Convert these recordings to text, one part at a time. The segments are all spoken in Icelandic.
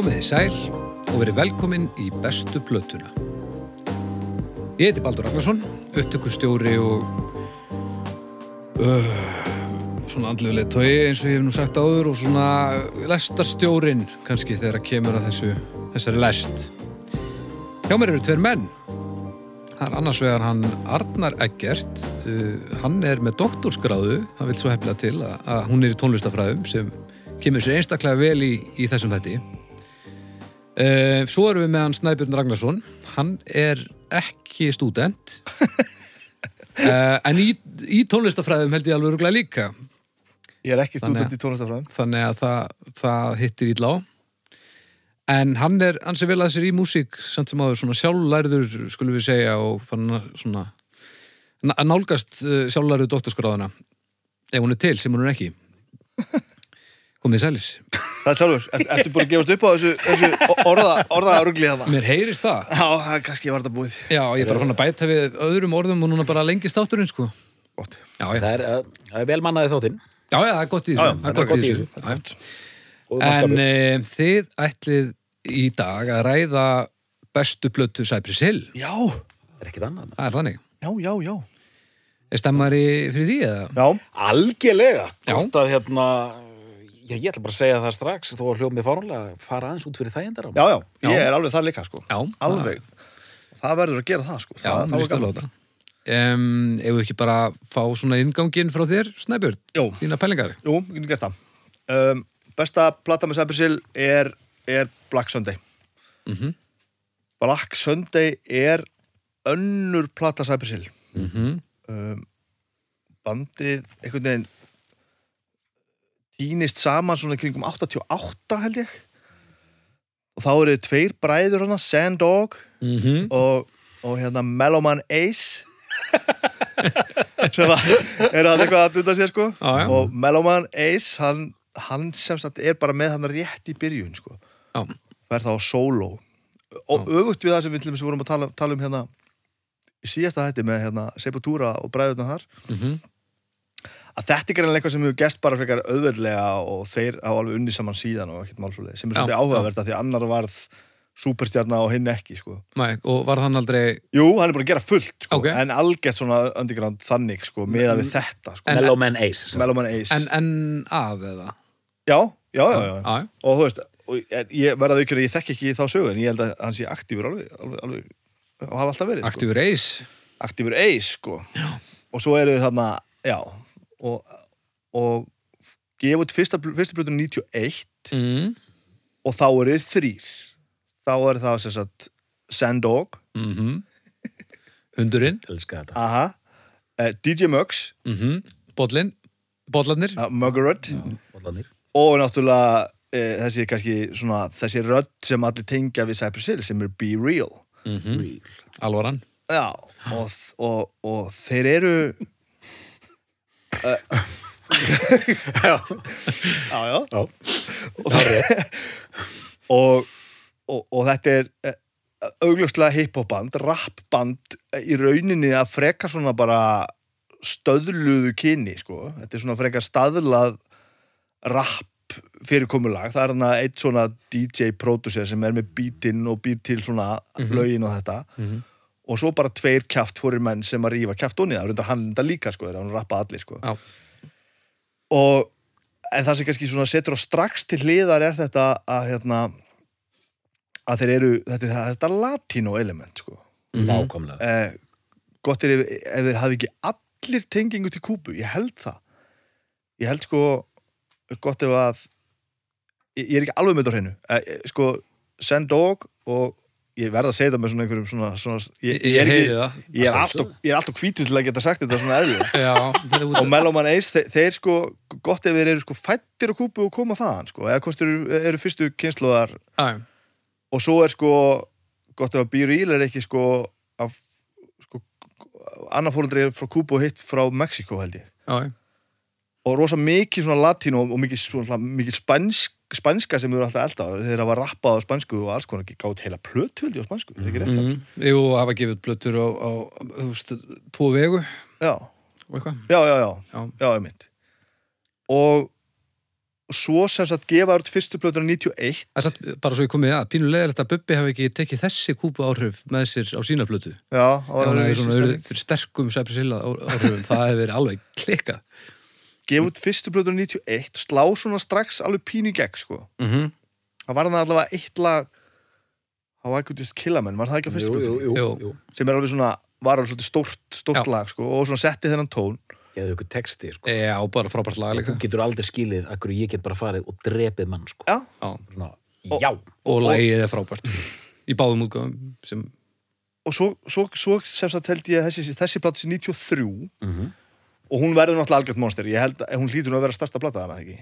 Komiði sæl og verið velkomin í bestu plötuna. Ég heiti Baldur Ragnarsson, upptökustjóri og uh, svona andlulega tói eins og ég hef nú sagt áður og svona lestarstjórin kannski þegar kemur að þessu, þessari lest. Hjá mér eru tveir menn. Það er annars vegar hann Arnar Eggert, uh, hann er með doktorsgráðu, það vil svo hefla til að, að hún er í tónlistafræðum sem kemur sér einstaklega vel í, í þessum þetti. Uh, svo erum við með hann Snæbjörn Ragnarsson, hann er ekki stúdent, uh, en í, í tónlistafræðum held ég alveg örugglega líka, Ég er ekki stúdent í tónlistafræðum. þannig að það, það hittir ítla á. En hann er ansi vel að sér í músík, samt sem áður svona sjálflærður, skulum við segja, og fann svona nálgast uh, sjálflærðu doktorskráðuna, ef hún er til, sem hún er ekki. Komið sælir. Það er sjálfur. Er, ertu búin að gefast upp á þessu, þessu orða, orðaðarugli þarna? Mér heyrist það. Já, það er kannski var þetta búið. Já, ég er bara fann að bæta við öðrum orðum og núna bara lengist átturinn, sko. Gott. Já, já, Það er, það er vel mannaði þáttinn já, já, það er gott í Já, já, þessu. Það er gott í þessu. Já, já. og En e, þið ætlið í dag að ræða bestu plötu Cypress Hill. Já, er ekkit annað. Það er þannig. já, já, já. Er stemmari fyrir því eða? Já, Algjörlega. Já. Gott að hérna, já, ég ætla bara að segja það strax þó að hljómið fáránlega fara aðeins út fyrir þægindar já, já. Ég Já. er alveg það líka, sko. Já. Alveg. Það verður að gera það, sko. Já, það, það er stöðlega þetta. Um, ef við ekki bara fá svona inganginn frá þér, Snæbjörn, þína pælingar. jú, við getum gert það. Um, besta plata með Hill er, er Black Sunday. Mm Black Sunday er önnur plata Cypress Hill. -hmm. um, bandið einhvern veginn týnist saman svona kringum 88 held ég og þá eru tveir bræður hana Sandog Mm og, og hérna Mellowman Ace sem að eru hann eitthvað að dunda sér sko Já, já. og Mellowman Ace hann, hann sem sagt er bara með hann rétt í byrjun sko Já. fer þá á solo og öfugt við það sem við vorum að tala, tala um hérna í síðasta hætti með hérna Sepultura og bræðurna þar Mhm. Að þetta er greinlega eitthvað sem hefur gest bara frekar auðveldlega og þeir á alveg unni saman síðan og ekkert málsvöldið sem er Já, svolítið áhugavert að því annar varð súperstjarna og hinn ekki sko. Nei, og var hann aldrei... Jú, hann er búin að gera fullt sko, Ok. en algert svona underground þannig sko, meða við þetta sko. En- Mellow Man Ace. Mellowman Ace En, en að eða? já, já, já, já, Já, og þú veist og ég- ég þekki ekki þá sögu en ég held að hann sé aktífur alveg, alveg, alveg og hafa alltaf verið sko. Aktífur Ace. aktífur Ace sko. og svo eru þarna já, og, og gefa út fyrsta, fyrsta blötu 91 Mm og þá eru þrýr þá er það sem sagt Sandog, -hmm. Hundurinn. Elska þetta. aha uh, DJ Muggs, Mm Bollin. Bollarnir. uh, Muggerud Bollarnir. og náttúrulega uh, þessi kannski svona þessi rödd sem allir tengja við Cypress Hill sem er Be Real Mm Alvaran. já, og, og, og þeir eru Já. já, já Já. og, og, og, og þetta er eh, augljóslega hiphopband, rapband eh, í rauninni að freka svona bara stöðluðu kyni sko. þetta er svona frekar staðlað rap fyrirkomulag það er hann að eitt svona DJ-producer sem er með beatinn og beat til svona lögin og þetta Mhm. Og svo bara tveir kjaft fórir menn sem að rífa kjaft onni það, reyndar hann þetta líka sko, þegar hann rappa allir sko. Já. og en það sem kannski svona setur á strax til hliðar er þetta að hérna að þeir eru, þetta er þetta latino element sko. Nákvæmlega. eh, gott er ef, ef þeir hafi ekki allir tengingu til kúpu, ég held það ég held sko gott ef að ég, ég er ekki alveg með þetta á hreinu eh, eh, sko, Sandog og ég verð að segja það með svona einhverjum svona, svona Ég, ég, er ekki, ég er Að alltaf ég er alltaf hvítið til að geta sagt þetta svona út og Mellowman Ace, þeir, þeir sko gott ef þeir eru sko fættir á kúpu og koma þaðan sko, eða hvort þeir eru, eru fyrstu kynsluðar og svo er sko gott ef að Be Real er ekki sko af sko, annar fóröldri er frá Kúbu og hitt frá Mexiko held ég. Já, og rosa mikið svona latínó og mikið, svona, mikið spansk, spanska sem eru alltaf elda þeir hafa rappað á spansku og alls konar gátt heila plötu held ég á er það? mm, Jú, hafa gefið út blöttur á, á þú veist, tvo vegu Já, já, já, já, Já. já, einmitt og svo sem sagt gefa út fyrstu plötuna 91 Það er satt, bara svo ég komið að, pínu leðilegt að Bubbi hafi ekki tekið þessi kúpu áhrif með sér á sína plötu. já, það Það var stemming. fyrir sterkum Sæprisilla áhrifum, það verið alveg klikkað. Gefa út fyrstu plötuna 91 slá svona strax alveg pínu gegn sko. Mm það var það allavega eitt lag How I Could Just Kill a Man, var það ekki á fyrstu jú, jú, plötunni? jú, Jú. jú. sem er alveg svona, var alveg svona stórt, stórt Já. lag sko, og svona setti þennan tón Geðu ykkur texti, sko. Já, bara frábært lag líka. Þú getur aldrei skilið að hverju ég get bara farið og drepið mann, sko. já, Já, Svona, Og- já. og lagið er frábært. Í báðum útgáðum sem, og svo, svo, svo sem sagt held ég að þessi, þessi plata sé 93 Mhm. Og hún verður náttúrulega algjört monster. Ég held að hún hlýtur nú að vera stærsta plata hana ekki?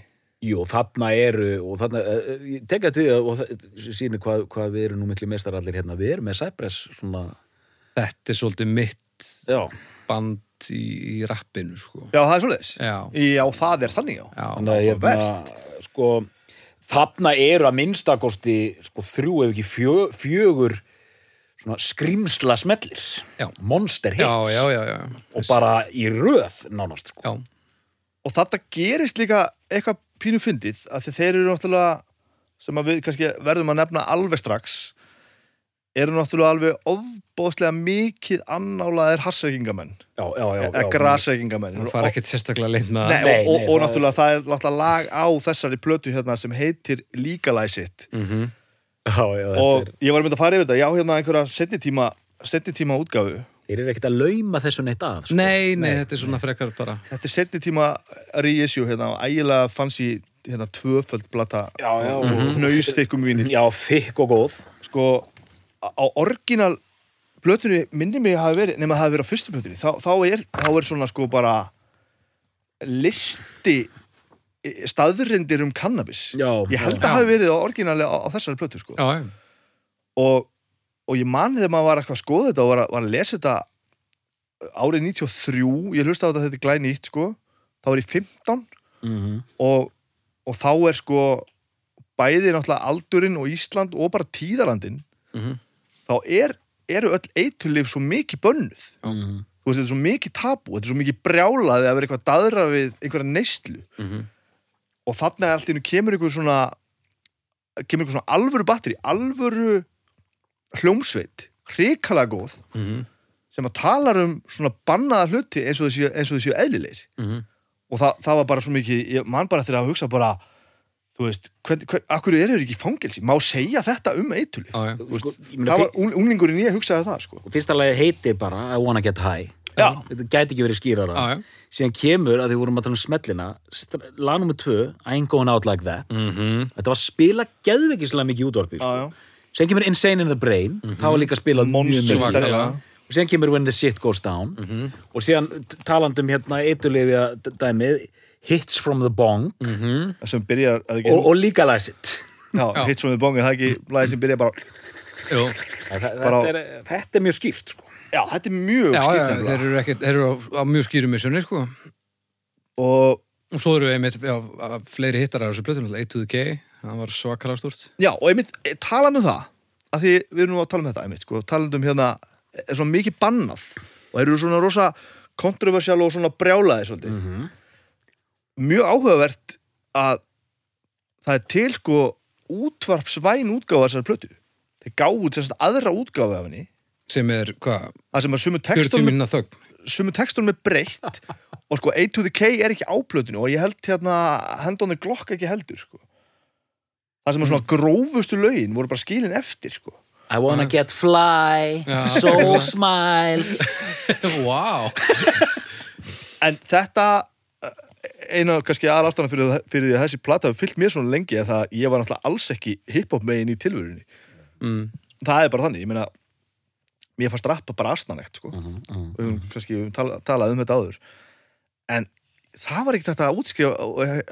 Jú, þarna eru, og þarna, uh, ég tekja til því og sýnir hvað, hvað við erum nú miklu meistar allir hérna. Við erum með Cypress svona, þetta er svolítið mitt já, band í, í rappinu, sko. já, það er svoleiðis. Já, já, það er þannig já, já. þannig að hérna, sko, þarna eru að minnstakosti, sko, þrjú ef ekki fjö, fjögur svona skrimsla smellir. Já. Monster hits. Já, já, já, já. Og bara í röð, nánast, sko. og þetta gerist líka eitthvað pínu fyndið að því þeir eru náttúrulega sem að við kannski verðum að nefna alveg strax eru náttúrulega alveg ofbóðslega mikið annálaðir harsreikingamenn Já, já, já. eða já, grasreikingamenn það fara ekkert sérstaklega leint með Nei, það. Nei, og, og, og það- náttúrulega það er náttúrulega lag á þessari plötu hérna sem heitir Legalize It Mhm. Já, já, og er, ég var mynd að fara yfir þetta, já hérna einhverja setni tíma, setni tíma útgáfu. Þeir eru ekkert að lauma þessu neitt að, sko. Nei, nei, þetta er svona frekar bara. Þetta er setni tíma reissue hérna, ægilega fancy hérna tvöföld blata. Já, já, og og- hnaustikkum vínir Já, þykk og góð. sko, á orginal blötunni minni mig að hafa verið nema að hafa verið á fyrstu blötunni þá, þá, er, þá er svona sko bara listi staðrindir um cannabis Já, ég held að hafi verið á orginali á, á þessari plötu sko. Já, og, og ég mani þegar maður var eitthvað að skoða þetta og var að, var að lesa þetta árið 93 ég hlusta á þetta þetta er glæni nýtt sko þá er ég 15 Mm og, og þá er sko bæði náttúrulega aldurinn og Ísland og bara tíðarlandin Mhm. þá er, eru öll eitulif svo mikið bönnuð -hmm. þú veist, þetta er svo mikið tabu, þetta er svo mikið brjálaði að vera eitthvað daðra við einhverja neyslu Mhm. Og þarna er allt í einu kemur einhver svona kemur einhver svona alvöru batteri alvöru hljómsveit hrikalega góð Mhm. sem að talar um svona bannaða hluti eins og þessi, eins og þessi eðlilegir Mhm. og það, það var bara svo mikið ég man bara þegar að hugsa bara þú veist, hvern, hvern, akkur eru þeir ekki fangelsi má segja þetta um eitulif já, já. sko, það var ung- unglingurinn ég hugsaði það sko fyr- fyrsta lagi heitir bara I wanna get high. Þetta gæti ekki verið skýrara Já, já. síðan kemur að því vorum að tala um smellina str- lag nummer tvö, I ain't going out like that Mhm. þetta var spila geðveikislega mikið útvarpi sko. síðan kemur Insane in the Brain það var líka spilað mjög svakalega. og síðan kemur When the Shit Goes Down og síðan t- talandi um hérna eitulifja dæmið Hits from the Bong Mhm. sem byrjar ekki, og, og Legalize It já, Já. svo við bongin, það er ekki lagið sem byrjar bara Jú. þetta, er, þetta er mjög skýrt sko. Já, þetta er mjög Já, já, skýrt þeir eru, ekkert, þeir eru á, á mjög skýrum missunni, sko. og Og svo eru einmitt já, fleiri hittar á þessu plötun, A to the K, það var svakalega stúrt. já, og einmitt, eh, talandi um það að því við erum nú að tala um þetta einmitt, sko, talandi um hérna er svona mikið bannað og þeir eru svona rosa kontroversial og svona brjálaði svolítið -hmm. mjög áhugavert að það er til sko útvarpsvæn útgáfa þessar plötu þeir gáðu út sérst aðra útgáfa af henni Sem er, hvað, það sem að sumu 40 textunum sumu textunum er breytt og sko A to the K er ekki á plötinu og ég held hérna Hand on the Glock ekki heldur sko. Það sem að svona grófustu lögin voru bara skilin eftir sko. I wanna get fly Já. so smile. Vá. en þetta eina kannski aðal ástæðan fyrir, fyrir því að þessi plata hefur fyllt mér svona lengi er það að ég var náttúrulega alls ekki hiphop megin í tilvörunni Mm. það er bara þannig, ég meina mér fannst rappa bara asnanegt sko. Mhm, mhm. og höfum kannski við tala, talað um þetta áður. En það var ekkert þetta að útskrifa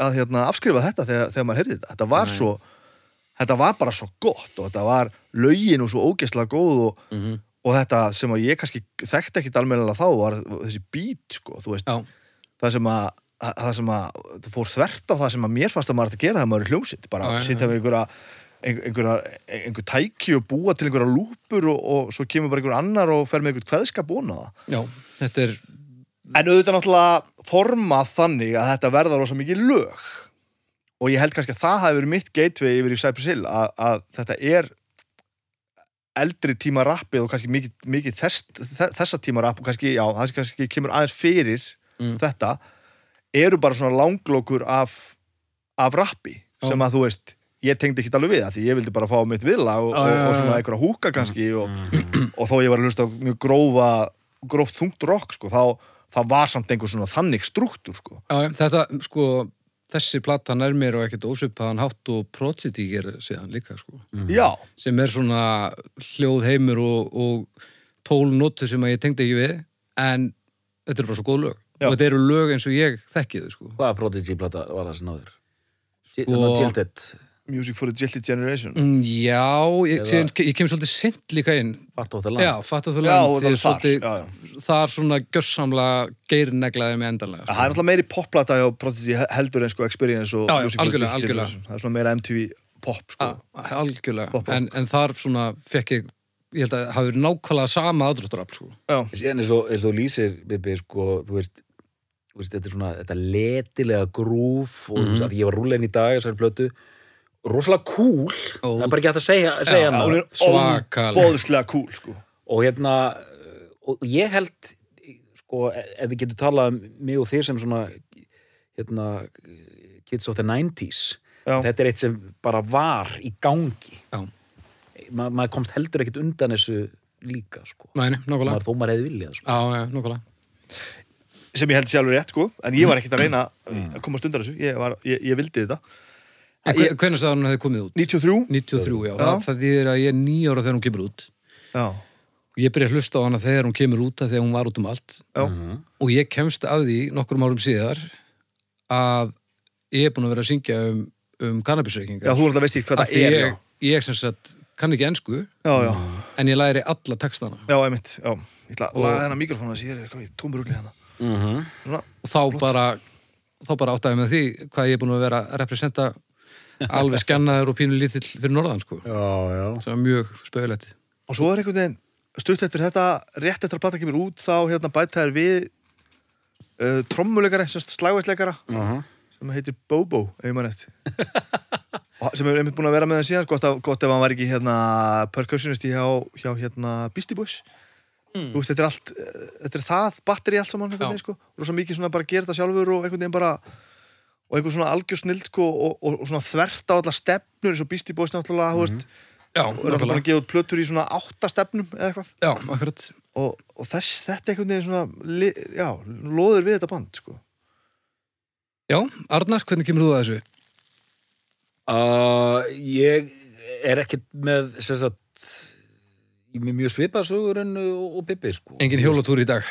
að, hérna, afskrifa þetta þegar, þegar maður heyrði þetta. Þetta var svo þetta var bara svo gott og þetta var lögin og svo ógeðslega góð og, Mhm. og þetta sem að ég kannski þekkti ekkit almennilega þá var þessi beat sko, það sem að að- það sem að það fór þvert á það sem að mér fannst að maður ætti að gera það maður er hljómsitt bara að sitja við einhverja ein- einhverja, einhver tæki og búa til einhverja lúpur og, og svo kemur bara einhver annar og fer með einhvern kveðskap búna það. Já, þetta er, en auðvitað náttúrulega formað þannig að þetta verða rosa mikið lög. Og ég held kannski að það hafi verið mitt gateway yfir í Cypress Hill að, að þetta er eldri tíma rappið og kannski mikið, mikið þess, þessa tíma rapp og kannski, já, það kannski kemur aðeins fyrir Mm. þetta eru bara svona langlokur af, af rappi sem að þú veist ég tengdi ekki alveg við það því ég vildi bara fá mitt villa og, og, og svona einhverja húka kannski og, Mm. og þó ég var að hlusta á mjög grófa gróft þungt rock sko, þá, þá var samt einhver svona þannig struktúr sko. Þetta, sko, þessi platan er mér og ekkert ósvipaðan hátt og Prodigy gerir síðan líka, sko. já, Sem er svona hljóðheimur og, og tólnótu sem að ég tengdi ekki við, en þetta eru bara svo góð lög. Já. Og þetta eru lög eins og ég þekki þau, sko. Hvaða Prodigy plata var það sem náður? Sko- Music for the Jilted Generation Mm, Já, ég, Eða- síðan, ég kem svolítið sent líka inn. Fatt á það Já, land fatt að þú Já, land, og ég það er svolítið, já, já. þar svona gjössamlega geirneglaði með endanlega. Það er náttúrulega meiri popplata hjá Prodigy heldur en sko Experience og Já, já, Music for Jilted algjörlega. Generation. Það er svona meira MTV pop sko. Ah, algjörlega, Pop, en, en þar svona fekk ég, ég held að það hafi verið nákvæmlega sama aðdráttarafl, sko. Já, Síðan eins og, og lýsir, Bibi, sko, þú veist, þú veist, þetta er svona, þetta letilega grúf og þú veist, að ég var rúlein í dag, þessari plötu, rosalega cool, það er bara ekki hægt að segja, segja hún er Svakalega. óbóðslega cool sko. og hérna og ég held sko, ef við getum talað um mig og þér sem svona hérna, kids of the 90s Já. þetta er eitt sem bara var í gangi Já. Ma, maður komst heldur ekkit undan þessu líka sko. Nákvæmlega. maður þó maður hefði viljað sko. Já, já, nákvæmlega. sem ég held sjálfur rétt sko en ég var ekkert að reyna að komast undan þessu ég, var, ég, ég vildi þetta En Ég- hve- hvenær sagði hún að þið komið út? 93 93, já. Já. Það, það þýðir að ég er nýja ára þegar hún kemur út. Já, ég byrja að hlusta á hana þegar hún kemur út að þegar hún var út um allt. já, Og ég kemst að því nokkrum árum síðar að ég er búin að vera að syngja um, um já, kannabisreikingar. þú náttúrulega veist ekki hvað það er ég, já, ég sem sagt kann ekki já, já, en ég læri alla textana. já, einmitt já. ég ætla að þennan mikrofónu að tómurugli hérna Svona, Og þá bara, þá bara áttaði með því hvað ég er alveg skjannaður og pínu lítill fyrir norðan, sko. já, já Það er mjög spöðulegt. og svo er einhvern veginn stutt eftir þetta, rétt eftir að plata kemur út þá hérna bæta þær við uh, trommuleikara, semst slægvæsleikara uh -huh. sem heitir Bobo, ef ég maður rétt Og sem er einmitt búin að vera með það síðan gott, að, gott ef hann var ekki hérna percussionisti hjá, hjá hérna Beastie Boys Mm. þú veist, þetta er allt eh, þetta er það, batteri allt saman sko, rosa mikið svona bara gera þetta sjálfur og einhvern veginn bara og einhvern svona algjör snild sko, og, og, og svona þvert á alla stefnur eins og Beastie Boys náttúrulega, þú veist Já, og er alltaf búin að gefa út plötur í svona átta stefnum eða eitthvað Já, akkurat. og, og þess, þetta einhvern veginn svona li, já, loður við þetta band sko. Já, Arnar, hvernig kemur þú að þessu? Uh, ég er ekkit með sem sagt er mjög svipað sögur en og, og Bibi sko. Engin hjólatúr í dag.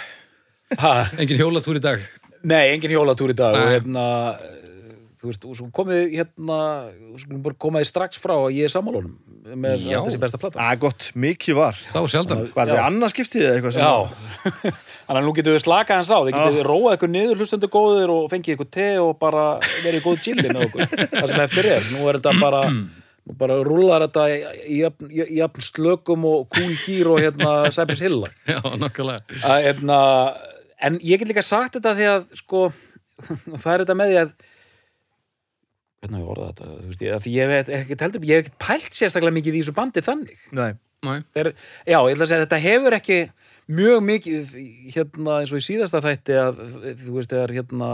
ha, Engin hjólatúr í dag. Nei, engin hjólatúr í dag og Nei. hérna eh, þú veist, og svo komið hérna og komaði strax frá að ég er sammálunum með Já. þessi besta plata að gott, mikið var Þá sjaldan. Var Já. það annað skiptið eða eitthvað sem Já, þannig að nú getum við slakað hans á þið getið róað ykkur niður hlustendur góðir og fengið ykkur te og bara verið góð chilli með okkur, það sem eftir er nú er þetta bara, nú bara rúlar þetta í, í, jafn- í, í jafn slökum og cool gýr og hérna Cypress Hill lag. Já, nokkulega. að, hérna, en ég get líka sagt þetta því að sko, það er þetta með því að hvernig ég orða þetta? Þú veist, ég, að því ég hef ekkert heldur ég hef ekkert pælt sérstaklega mikið í þessu bandi þannig. Nei, Nei. Þeir, já, ég ætla að segja að þetta hefur ekki mjög mikið hérna eins og í síðasta þætti að þú veist þegar hérna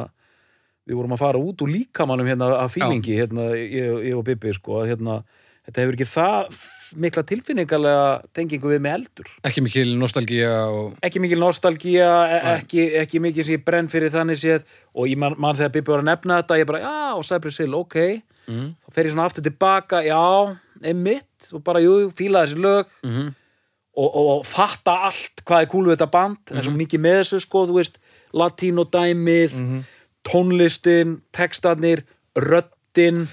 við vorum að fara út úr líkamannum hérna af fílingi hérna ég, ég og Bibi sko að hérna þetta hefur ekki það mikla tilfinningarlega tengingu við með eldur. Ekki mikil nostalgía og... ekki mikil nostalgía e- ekki, ekki mikil sem ég brenn fyrir þannig séð. Og ég man, man þegar Bibi var að nefna þetta ég bara, já, og Cypress Hill, ok. Mm. þá fer ég svona aftur tilbaka, já, einmitt og bara, jú, fíla þessi lög. Mm -hmm. og, og, og fatta allt hvað er kúlu þetta band. En Mhm. svo mikið með þessu sko, þú veist latínó dæmið, tónlistin textarnir, röddin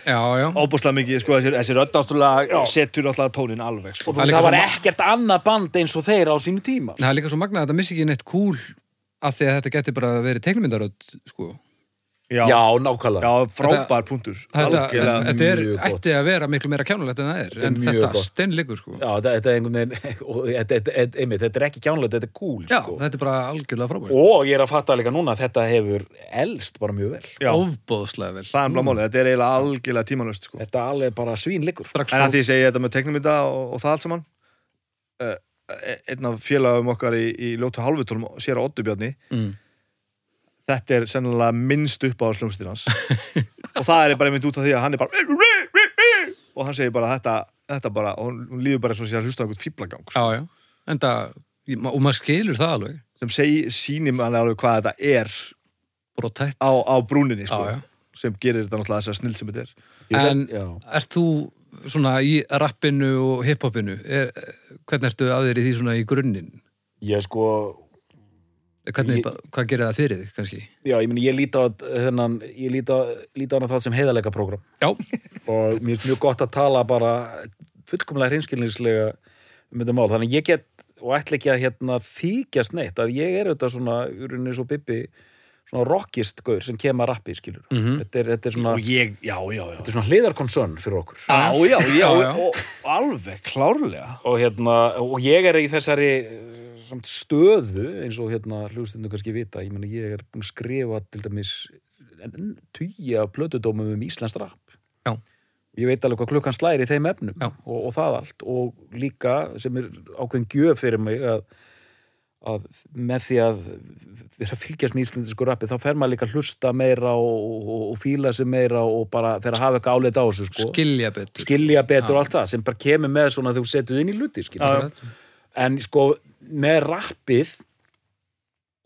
Já. óbúslega mikið, sko, þessi, þessi rödd náttúrulega setur alltaf tónin alveg, sko. og Það það var ekkert annað band eins og þeir á sínu tíma Það er líka svo magnað að þetta missi ekki neitt kúl af því að þetta geti bara verið teiknumyndarödd, sko. Já, Já, nákvæmlega já frábær punktur Þetta, Algjörlega. þetta er, mjög ætti að vera miklu meira kjánulegt en það er, Þetta er en mjög þetta gott. steinleikur sko. Já, þetta, þetta er einhvern veginn og þetta, þetta, þetta, einmitt, þetta er ekki kjánlega, þetta er cool Já, sko. þetta er bara algjörlega frábært og ég er að fatta líka núna að þetta hefur elst bara mjög vel Já, Ofbóðslega vel það er bara málið, þetta er eiginlega algjörlega tímanlust sko. þetta er alveg bara svínleikur sko. En að því ég segi þetta með teknumynda og, og það allt saman uh, einn af félagum okkar í, í ljótu hálfutólum sér að Oddubjarni mm. Þetta er sennilega minnst upp á slumstir hans. Og það er bara einmitt út af því að hann er bara og hann segir bara þetta, þetta bara, og hún- líður bara eins og sé að hlusta á einhvern fíblagang sko, Já, já, en það og maður skilur það alveg. Sem segi, sýnir manni alveg hvað þetta er brotætt á, á brúninni sko, Já, já. sem gerir þetta náttúrulega þess að snill sem þetta er. En já. ert þú svona í rappinu og hiphopinu? Er, hvernig ertu að þér í því svona í grunninn? Ég sko hvernig, Ég- hvað gerir það fyrir þig kannski? Já, ég, ég líti á þennan ég líti á, það sem heiðalega prógram Já, og mér finnst mjög gott að tala bara fullkomlega hreinskilningslega um þetta mál, þannig að ég get og ætla ekki að hérna þykjast neitt að ég er auðvitað svona, urinni svo Bibi svona rockist gaur sem kemur að rappi skilur, Mhm. þetta, er, þetta er svona og ég, já, já, já. Þetta er svona hliðarkonsörn fyrir okkur. Já, já, já, Já, já. Og, og alveg, klárlega. Og hérna, og ég er í þessari samt stöðu eins og hérna hlustundum kannski vita, ég meni ég er búin að skrifa til dæmis af plötudómum um Íslands rap. Já. ég veit alveg hvað klukkan slæri í þeim efnum og, og það allt. Og líka sem er ákveðin gjöf fyrir mig að, að með því að vera að fylgjast með íslendisku rappi þá fer maður líka að hlusta meira og, og, og fíla sig meira og bara fer að hafa eitthvað áleitt á þessu sko. Skilja betur. Skilja betur og allt það sem bara kemur með svona þegar þú setur inn í luti skilja. já. En sko með rappið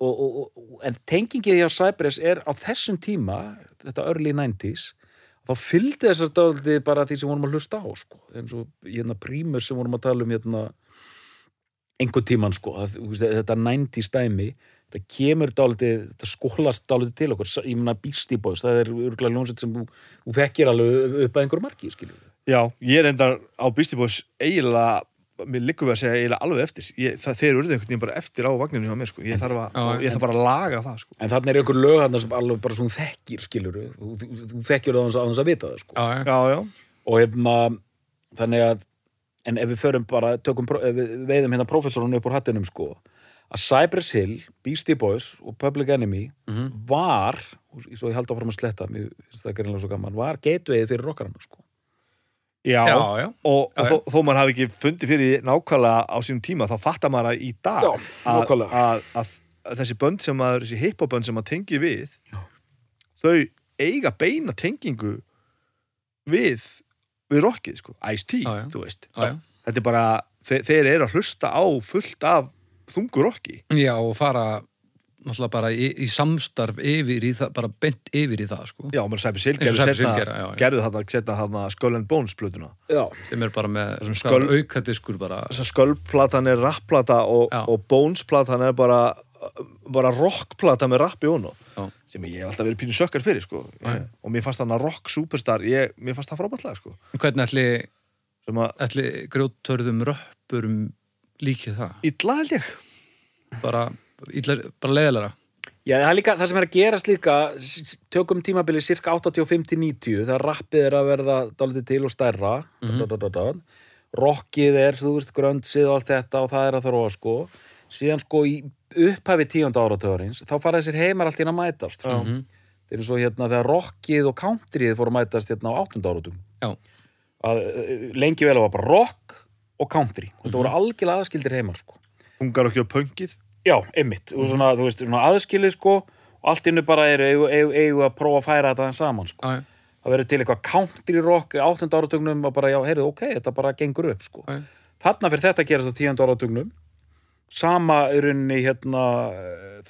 og, og, og, en tengingið hjá Cypress er á þessum tíma þetta early 90s þá fylgdi þess að dálítið bara því sem vorum að hlusta á sko. eins og hérna prímur sem vorum að tala um hérna einhvern tíman sko. Þetta 90s dæmi þetta kemur dálítið, þetta skólast dálítið til okkur, ég meina Beastie það er örgulega ljónsett sem þú, fekkir alveg upp að einhverju marki, skiljum Já, ég er endar á Beastie eiginlega, mér liggur við að segja eiginlega alveg eftir, ég, það, þeir eru einhvern veginn bara eftir á vagninu hjá mér, sko, ég þarf, að, Já, ég þarf bara að laga það, sko En þannig er einhver lög hann sem alveg bara svona þekkir, skilur þú, þú, þú þekkir það á þess að vita það, sko. Já, já, Og hérna, þannig að, en ef við förum bara, tökum, við veiðum hérna professorun upp úr hattinum, sko, að Cypress Hill, Beastie Boys og Public Enemy Mhm. var, og svo ég haldi áfram að sletta, mér finnst það gerinlega svo gaman, var geitveið fyrir rockarana, sko. Já, já, já. og, og þó, þó maður hafi ekki fundið fyrir nákvæmlega á sínum tíma, þá fattar maður að í dag að, að, að, að þessi bönd sem maður, þessi hiphopbönd sem maður tengi við þau eiga beina tengingu við við rockið, sko, Ice-T, þú veist. Já, já. þetta er bara, þeir, þeir eru að hlusta á fullt af þungu rocki. Já, og fara náttúrulega bara í, í samstarf yfir í það, bara bent yfir í það, sko. Já, maður sæpi Sil Eins og gerðu þarna, setna þarna Skull and Bones plötuna. Já. Sem er bara með sköl- aukadiskur bara. Skull-platan er rappplata og, og Bones-platan er bara, bara rockplata með rapp í honum. Já. Sem ég hef alltaf verið pínu sökkar fyrir, sko. Ég, og mér fannst þarna rock superstar, ég, mér fannst það frábætlega, sko. Hvernig ætli, Sem að, ætli grjóttörðum röppurum líkið það? illa held ég. Bara, illa, bara leiðilega. Já, það, er líka, það sem er að gerast líka tökum tímabili cirka 85-90 þegar rappið er að verða dálítið til og stærra da, da, da, da. rockið er, þú veist, gröndsið og allt þetta og það er að þróa sko síðan sko í upphafi tíunda áratöðurins þá fara þessir heimar allt inn að mætast sko. Mhm. það er svo hérna þegar rockið og countryið fóru að mætast hérna á áttunda áratum eh, lengi vel var bara rock og country þetta voru algjörlega aðskildir heimar sko Hungar okki á pöngið. Já, einmitt, og svona, þú veist, svona aðskilið sko og allt innu bara eru eigu, eigu, eigu að prófa að færa þetta aðeins saman sko. já. það verður til eitthvað country rock í áttunda áratugnum og bara, já, heyrðu, ok, þetta bara gengur upp sko. Já. þarna fyrir þetta að gerast á tíunda áratugnum sama í rauninni hérna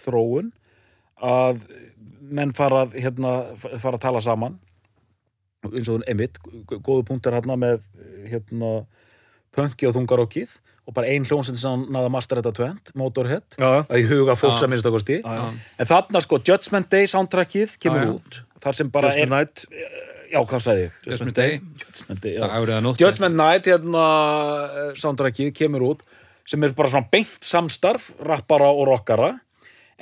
þróun að menn fara, hérna, fara að tala saman eins og einmitt, góðu punktar hérna með hérna pönki og þungarokkið og bara ein hljónsinn sem náða master þetta tvent, Motorhead Já, að í huga fólks Já. að minnst okkur stí já, já. en þarna sko Judgment Day soundtrackið kemur Já, já. út þar sem bara er, Night. já hvað sagði ég Judgment Day, Judgment Day, nótt. Judgment Night hérna eh, soundtrackið kemur út sem er bara svona beint samstarf rappara og rockara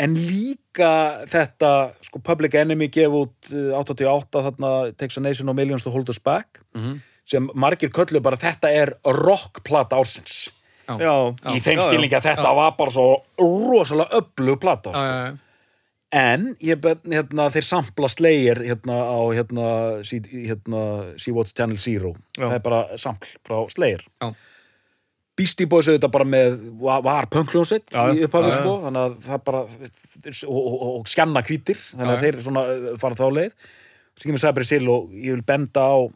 en líka þetta sko Public Enemy gef út uh, 88 þarna Takes a Nation og Millions to Hold Us Back Mhm. Sem margir köllu bara þetta er rockplata ársins já, í þeim já, já. skilningi að þetta var bara svo rosalega öflug plata Já, sko. já, já. en ég, hérna, þeir sampla Slayer hérna á hérna, sí, hérna Sea Watch Channel Zero Já. það er bara sampl frá Slayer Já. Beastie Boys auðvitað bara með var, var punkljónsitt Já, í já. upphafi Já, já. sko þannig að það bara og, og, og, og skjanna hvítir þannig Já, að já. þeir svona uh, fara þá leið svo kemur Sabri Sill og ég vil benda á og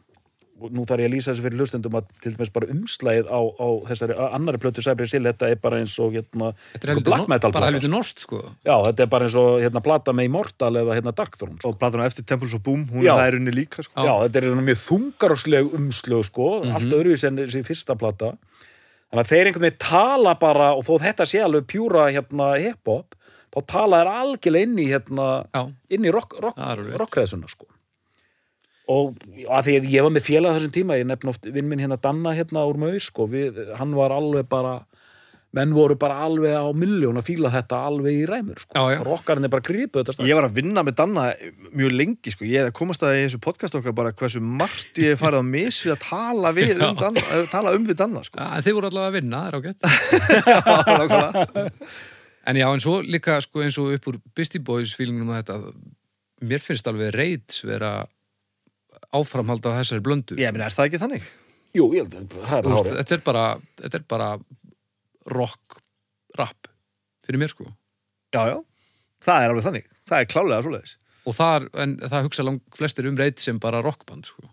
nú þarf ég að lýsa þessi fyrir hlustendum að til dæmis bara umslæðið á, á þessari annari plötu Sabri Sill, þetta er bara eins og hérna, Þetta er helviti black metal bara helviti norst, sko. Já, þetta er bara eins og hérna, plata með Immortal eða hérna Darkthrone sko. og platan á eftir Temples of Boom, hún Já. er það er unni líka sko. Já, þetta er svona mjög þungarósleg umslög sko, allt öðruvísi en þessi fyrsta plata þannig að þeir einhvern veginn tala bara og þó þetta sé alveg pjúra hérna hip-hop, þá tala þeir algjörlega inn í hérna, Já, inn í rock, rock, rétt. rockreðsuna sko og að því að ég var með félag þessum tíma, ég nefn oft vinn minn hérna Danna hérna úr Maus sko, við, hann var alveg bara menn voru bara alveg á milljón að fíla þetta alveg í ræmur sko, Já, já. rockarinn er bara grípuð þetta strax. Ég var að vinna með Danna mjög lengi sko. ég er að komast að í þessu podcast okkar bara hversu margt ég er farið að mis við að tala, við um, Danna, eh, tala um við Danna sko. En þið voru allavega að vinna, það er ágætt. En já, en svo líka sko eins og upp úr Beastie Boys fílingnum að þetta, mér finnst alveg Raids vera áframhald á þessari blöndu. Ég meni, er það ekki þannig? Jú, ég held að það er hárið þetta er bara, þetta er bara rock, rap fyrir mér sko. Já, já, það er alveg þannig það er klálega svoleiðis Og þar, en það hugsa lang flestir um Raids sem bara rockband sko.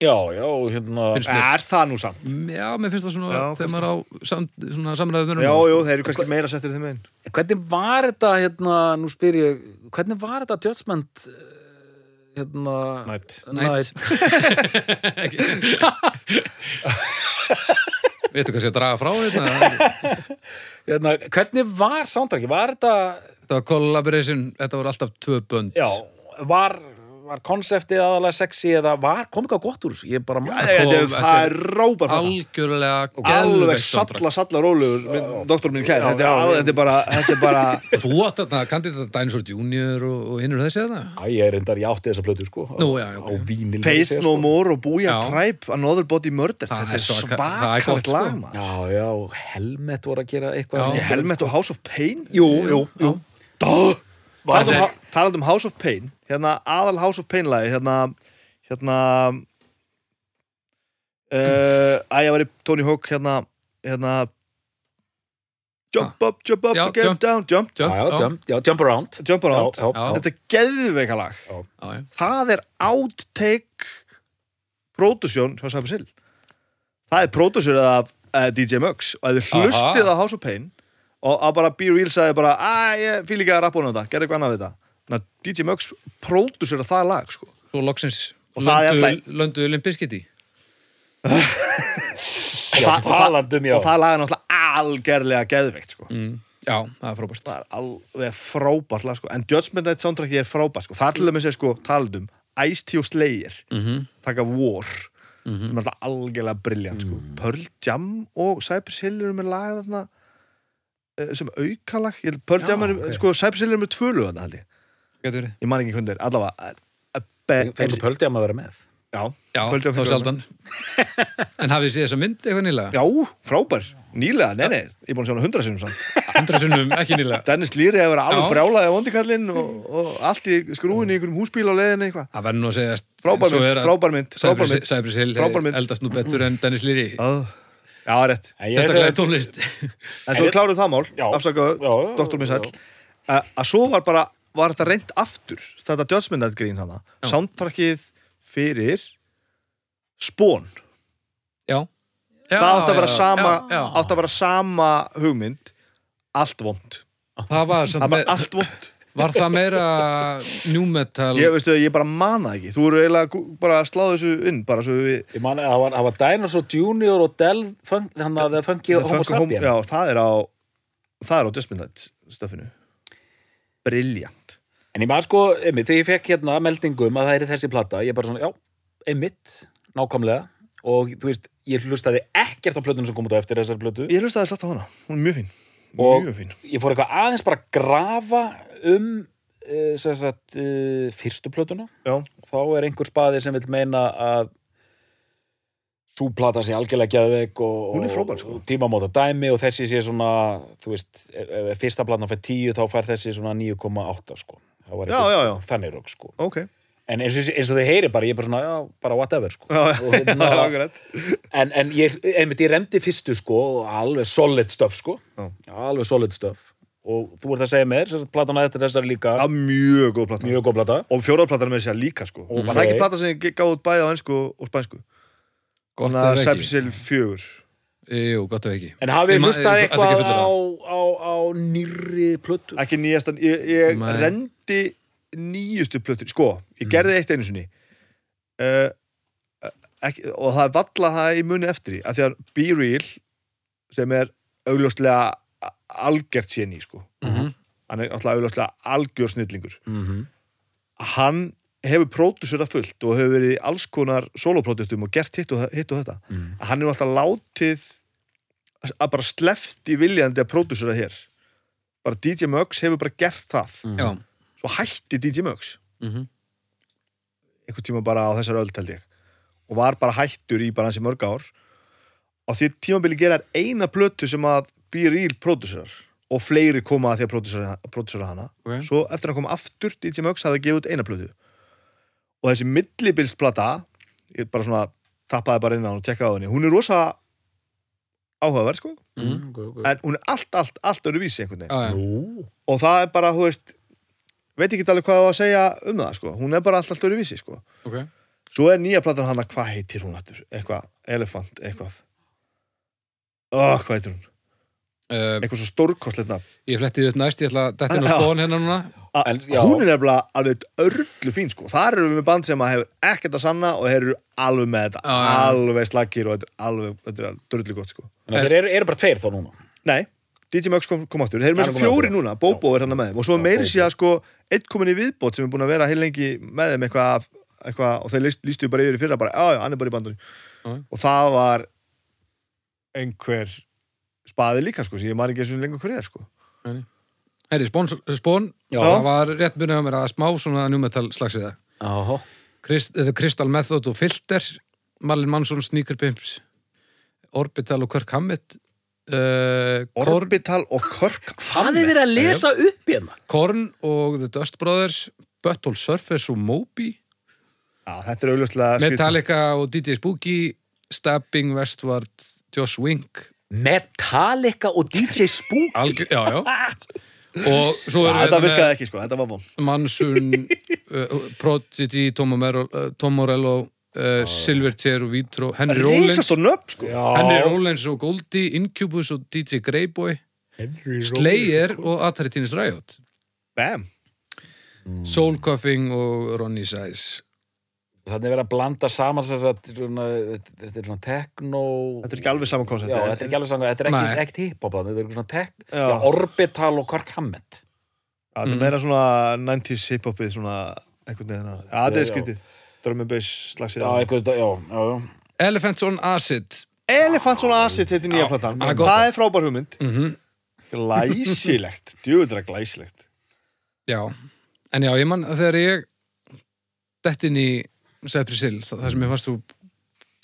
Já, já, hérna Finnst mér, Er það nú samt? já, mér finnst það svona Já, þegar maður á sam, svona samræðunum. Já, jú, þeir eru kannski meira settir þeim einn Hvernig var þetta, hérna, nú spyr ég hvernig var þetta Judgment eh, hérna Nætt Night. Veitu hvað sé að draga frá þetta? hérna, hvernig var soundtracki, var þetta Þetta var collaboration, þetta voru alltaf tvö bönd. já, var var konseptið aðalega sexy eða var, kom á gott úr þessu, ég bara er- Kom- Það er rópar Algjörlega Alveg salla, salla rólegur minn, Doktor minn kær, þetta er, er bara Þetta er bara Þú átt þarna, kandidat Dinosaur Junior og, og hinnur þessi þarna? Ég er reyndar, ég átti þessa plötu, sko. Nú, já, já, á vínil Faith No More og Booyah. Tribe Another Body Murdered. Það Þetta er er svaka- það er svakalt sko. lag maður. Já, já, Helmet voru að gera eitthvað. Helmet og House of Pain. Jú, jú, jú. Talandi um, þetta- ha- talandi um House of Pain Hérna aðal House of Pain lagi Hérna Hérna uh, Æ, ég var í Tony Hawk hérna Hérna Jump up, jump up, Já, get jump. down, jump. Já, já, jump, já, jump around. Jump around. Já, já, Já. Þetta er geðveika lag. Það er outtake Production hjá Cyber Sill. Það er producerið af uh, DJ Muggs og ef þið Aha. hlustið á House of Pain og að bara Be Real sagði bara að ég fíl ekki að rappa hún þetta, gerði eitthvað annað við þetta Þannig að DJ Muggs producerið það lag sko. Svo loksins Og það er löndu, löndu Limpiskiti. já, það- og það- lag er náttúrulega algerlega geðveikt sko. Mm. Já, það er frábært. það er alveg frábært lag sko. en Judgment Night soundtracki er frábært sko. það er til dæmis er sko, talandum Ice-T og Slayer Mm -hmm. taka War Mm sem er alltaf algjörlega briljant sko. Pearl Jam og Cypress Hill eru með lag þarna eh, sem aukalag Pearl Já, Jam er, ok. sko, Cypress Hill eru með tvö lög þarna held ég Getur verið. ég man ekki þeir, allavega eh, eh, Fengur Pöldjám að vera með já, Já, Jam þá sjaldan. en hafið þið séð þessa mynd eitthvað nýlega? já, frábær, nýlega, nei nei ég er búin að sjá hana hundra sinnum samt Hundra sunnum, ekki nýlega. Dennis Lýri hefur verið alveg Já. brjálaði á vondikallinn og, og allt í skrúin í einhverjum húsbíl á leiðinni eitthvað Það verður nú að segja frábær mynd, frábær mynd, Cypress Hill Frábær mynd. eldast nú betur en Dennis Leary. Já, já, rétt Sérstaklega tónlist. En svo kláruð það mál, afsakaðu, doktor minn já. að að svo var bara, var þetta reynd aftur þetta Judgment Night grín hana? Já. soundtrackið fyrir Spón, Já. það átti að vera sama já, já. átti að vera sama hugmynd. Allt vond, Það var, það var allt vond var það meira new metal? Ég veistu, ég bara mana það ekki. Þú eru eiginlega bara að slá þessu inn bara svo við Ég man að það var, Dinosaur Junior og Del hann að það The homo sapien já, það er á það er á Judgment Night stöfinu briljant. En ég maður sko, einmitt, þegar ég fekk hérna meldingum að það er þessi plata, ég bara svona, já, einmitt, nákvæmlega. Og þú veist, ég hlustaði ekkert á plötunum sem kom út á eftir þessari plötu. Ég hlustaði slátt á hana, hún er mjög fín. Og- mjög fín. ég fór eitthvað aðeins bara að grafa um uh, sagt, uh, fyrstu plötuna. Já, þá er einhver spaði sem vil meina að sú plata sé algjörlega geðveik og, sko. og tímamóta dæmi og þessi sé svona þú veist, ef fyrsta platan fær 10 þá fær þessi svona 9,8 sko. Það var Já, einhver- já, já. þannig rögg sko. Ok. En eins og, eins og þið heyri bara, ég er bara svona, já, bara whatever sko. Já, Og hérna- en, en ég, einmitt, ég remdi fyrstu sko og alveg solid stuff sko. Já. alveg solid stuff. Og þú ert að segja mér, sem sagt, platan að þetta þessari líka. Já, mjög góð plata. Mjög góð plata. Og fjóraðplatan með sér líka sko. Ok. Var það ekki plata sem gáði út bæði á ennsku og spænsku Gott ef ekki Sepsil fjögur Jú, gott ef ekki En hafið hlustað eitthvað á, á, á nýrri plötu? Ekki nýjastan, ég, ég Nei. rendi nýjustu plötur Sko, ég gerði eitt einu sinni uh, ekki, Og það er valla það í muni eftir því að Því að Be Real sem er augljóslega algjört séni sko Mhm. Hann er alltaf augljóslega algjör snillingur Mm -hmm. Hann hefur pródusera fullt og hefur verið alls konar solopródustum og gert hitt og, hitt og þetta. Mm. að hann er alltaf látið að bara sleft í viljandi að pródusera hér. Bara DJ Muggs hefur bara gert það. Já. Svo hætti DJ Muggs Mhm. einhvern tíma bara á þessar öld held ég. Og var bara hættur í bara hansi mörg ár. Og því tímabili gerar eina plötu sem að Be Real próduserar og fleiri koma að því að pródusera hana. Ok. svo eftir að koma aftur DJ Muggs hafði gefið út eina plötu og þessi millibilsplata ég bara svona tappaði bara inn á hann og tekkaði á henni hún er rosa áhugaverð sko. Mhm. en hún er allt, allt, allt öru vísi einhvern veginn. Já. Nú, og það er bara, þú veist veit ekki alveg hvað á að segja um það sko. Hún er bara allt, allt öru vísi sko. Ok. Svo er nýja platan hana, hvað heitir hún aftur? Eitthvað, elefant, eitthvað. Oh, hvað heitir hún Uh, eitthvað svo stórkostlegt nafn. Ég flettið upp næst, ég ætla að detta inn á spón hérna núna. A- En, hún er nefnilega alveg örlu fín sko. Þar eru við með band sem að hefur ekkert að sanna og þeir eru alveg með þetta. Já. alveg slagir og þetta er alveg, þetta er drullu gott sko. Að þeir eru, eru bara tveir þá núna. Nei, DJ Muggs kom, kom aftur. Þeir eru með þessu fjóri núna, Bobo er hann með þeim. Og svo Já, meiri sé að sko eitt komin í viðbót sem er búin að vera heil lengi með þeim eitthvað, eitthvað og þeir líst, lístu bara yfir í fyrra bara, já, já, hann er bara í bandunni Já. og það var einhver spaði líka sko, sem ég man ekki eins og lengur hver er sko Herri, spón, spón Já. það var rétt munið á mér að smá svona njúmetal slagsið það Jáhá. Krist, The Crystal Method og Filter Marlin Mansson, Sneaker Pimps Orbital og Kirk Hammett uh, Korn, Orbital og Kirk Hvað er verið að lesa upp hérna? Korn og The Dust Brothers Butthole Surface og Moby Já, þetta er auðvitað. Metallica og DJ Spooky Stabbing, Westward, Josh Wink Metallica og DJ Spook. Algjör, já, já. Og svo er þetta virkaði ekki sko, þetta var von Mansun uh, Prodigy, Tom, Morello, uh, Tom Morello uh, Silverchair og Vitro Henry Rollins. sko. Henry Rollins og Goldie, Incubus og DJ Greyboy Slayer og Atari Teenage Riot. Bam. Soul Coughing og Ronnie Size Þannig er verið að blanda saman að þetta er svona techno Þetta er ekki alveg saman koncept þetta er ekki alveg saman, þetta er ekki, ekki hip-hop þetta er svona já. Orbital og Kirk Hammett. Þetta er meira svona 90s hip-hopið svona einhvern veginn að- þetta er Já. skrítið. Drum and bass slagsið Já, eitthvað, já, já, já. Elephants on Acid. Elephant svona acid þetta er nýja platan. Það er gott. Það er frábær hugmynd. Mm Glæsilegt, er það glæsilegt. Já, en já, ég man að þegar ég dett inn í Sepprisil, það, það sem ég fannst þú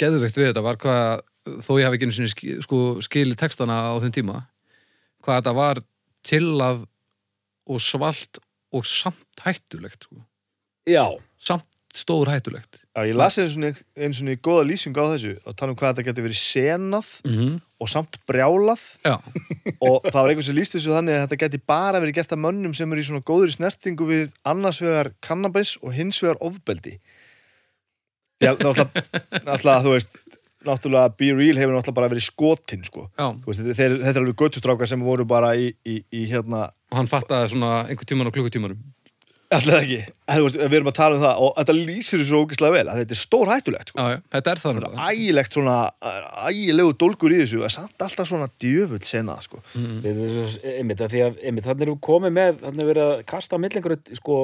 geðveikt við þetta var hvað þó ég hafi ekki einu sinni sko, skilið textana á þeim tíma hvað þetta var chillað og svalt og samt hættulegt sko. Já, samt stór hættulegt. Já, ég lasi eins og og góða lýsing á þessu og tala um hvað þetta getur verið senað mm -hmm. og samt brjálað. Já, og það var einhvern sem lýst þessu þannig að þetta geti bara verið gert af mönnum sem eru í svona góðri snertingu við annars vegar kannabis og hins vegar ofbeldi Já, náttúrulega, náttúrulega þú veist náttúrulega Be Real hefur náttúrulega bara verið skotinn sko. veist, er- þetta er alveg göttustrákar sem voru bara í, í, í hérna og hann fattaði svona einhver tíman á klukkutímanum Alltaf ekki, en, þú veist, við erum að tala um það og þetta lýsir þessu ógislega vel að þetta er stór hættulegt sko. Já, já, þetta er það er ægilegt svona ægilegu dólgur í þessu, það er samt alltaf svona djöfull senað sko. við þessu, einmitt, að því að einmitt, þannig erum við komið með, þannig er verið að kasta millingur, sko,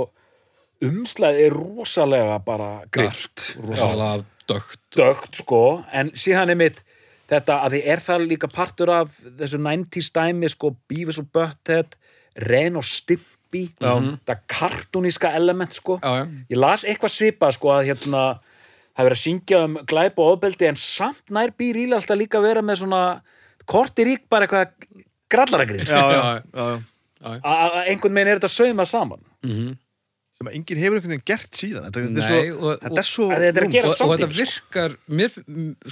umslæð er rosalega bara grift, rosalega dögt dögt, sko, en síðan einmitt, þetta að því er það líka partur af þessu 90s dæmi sko Beavis og Butthead Ren og Stimpy þetta kartúníska element sko. Já, já. ég las eitthvað svipað sko að hérna það er verið að syngja um glæp og ofbeldi en samt nær býr íla alltaf líka að vera með svona korti rík bara eitthvað grallaragrín já, já, Já, já, já. að einhvern veginn er þetta saumað saman sem að enginn hefur einhvern veginn gert síðan. Þetta, þetta, er, Nei, svo, og- þetta er svo Að þetta er að rúmt. gera og, og þetta virkar mér,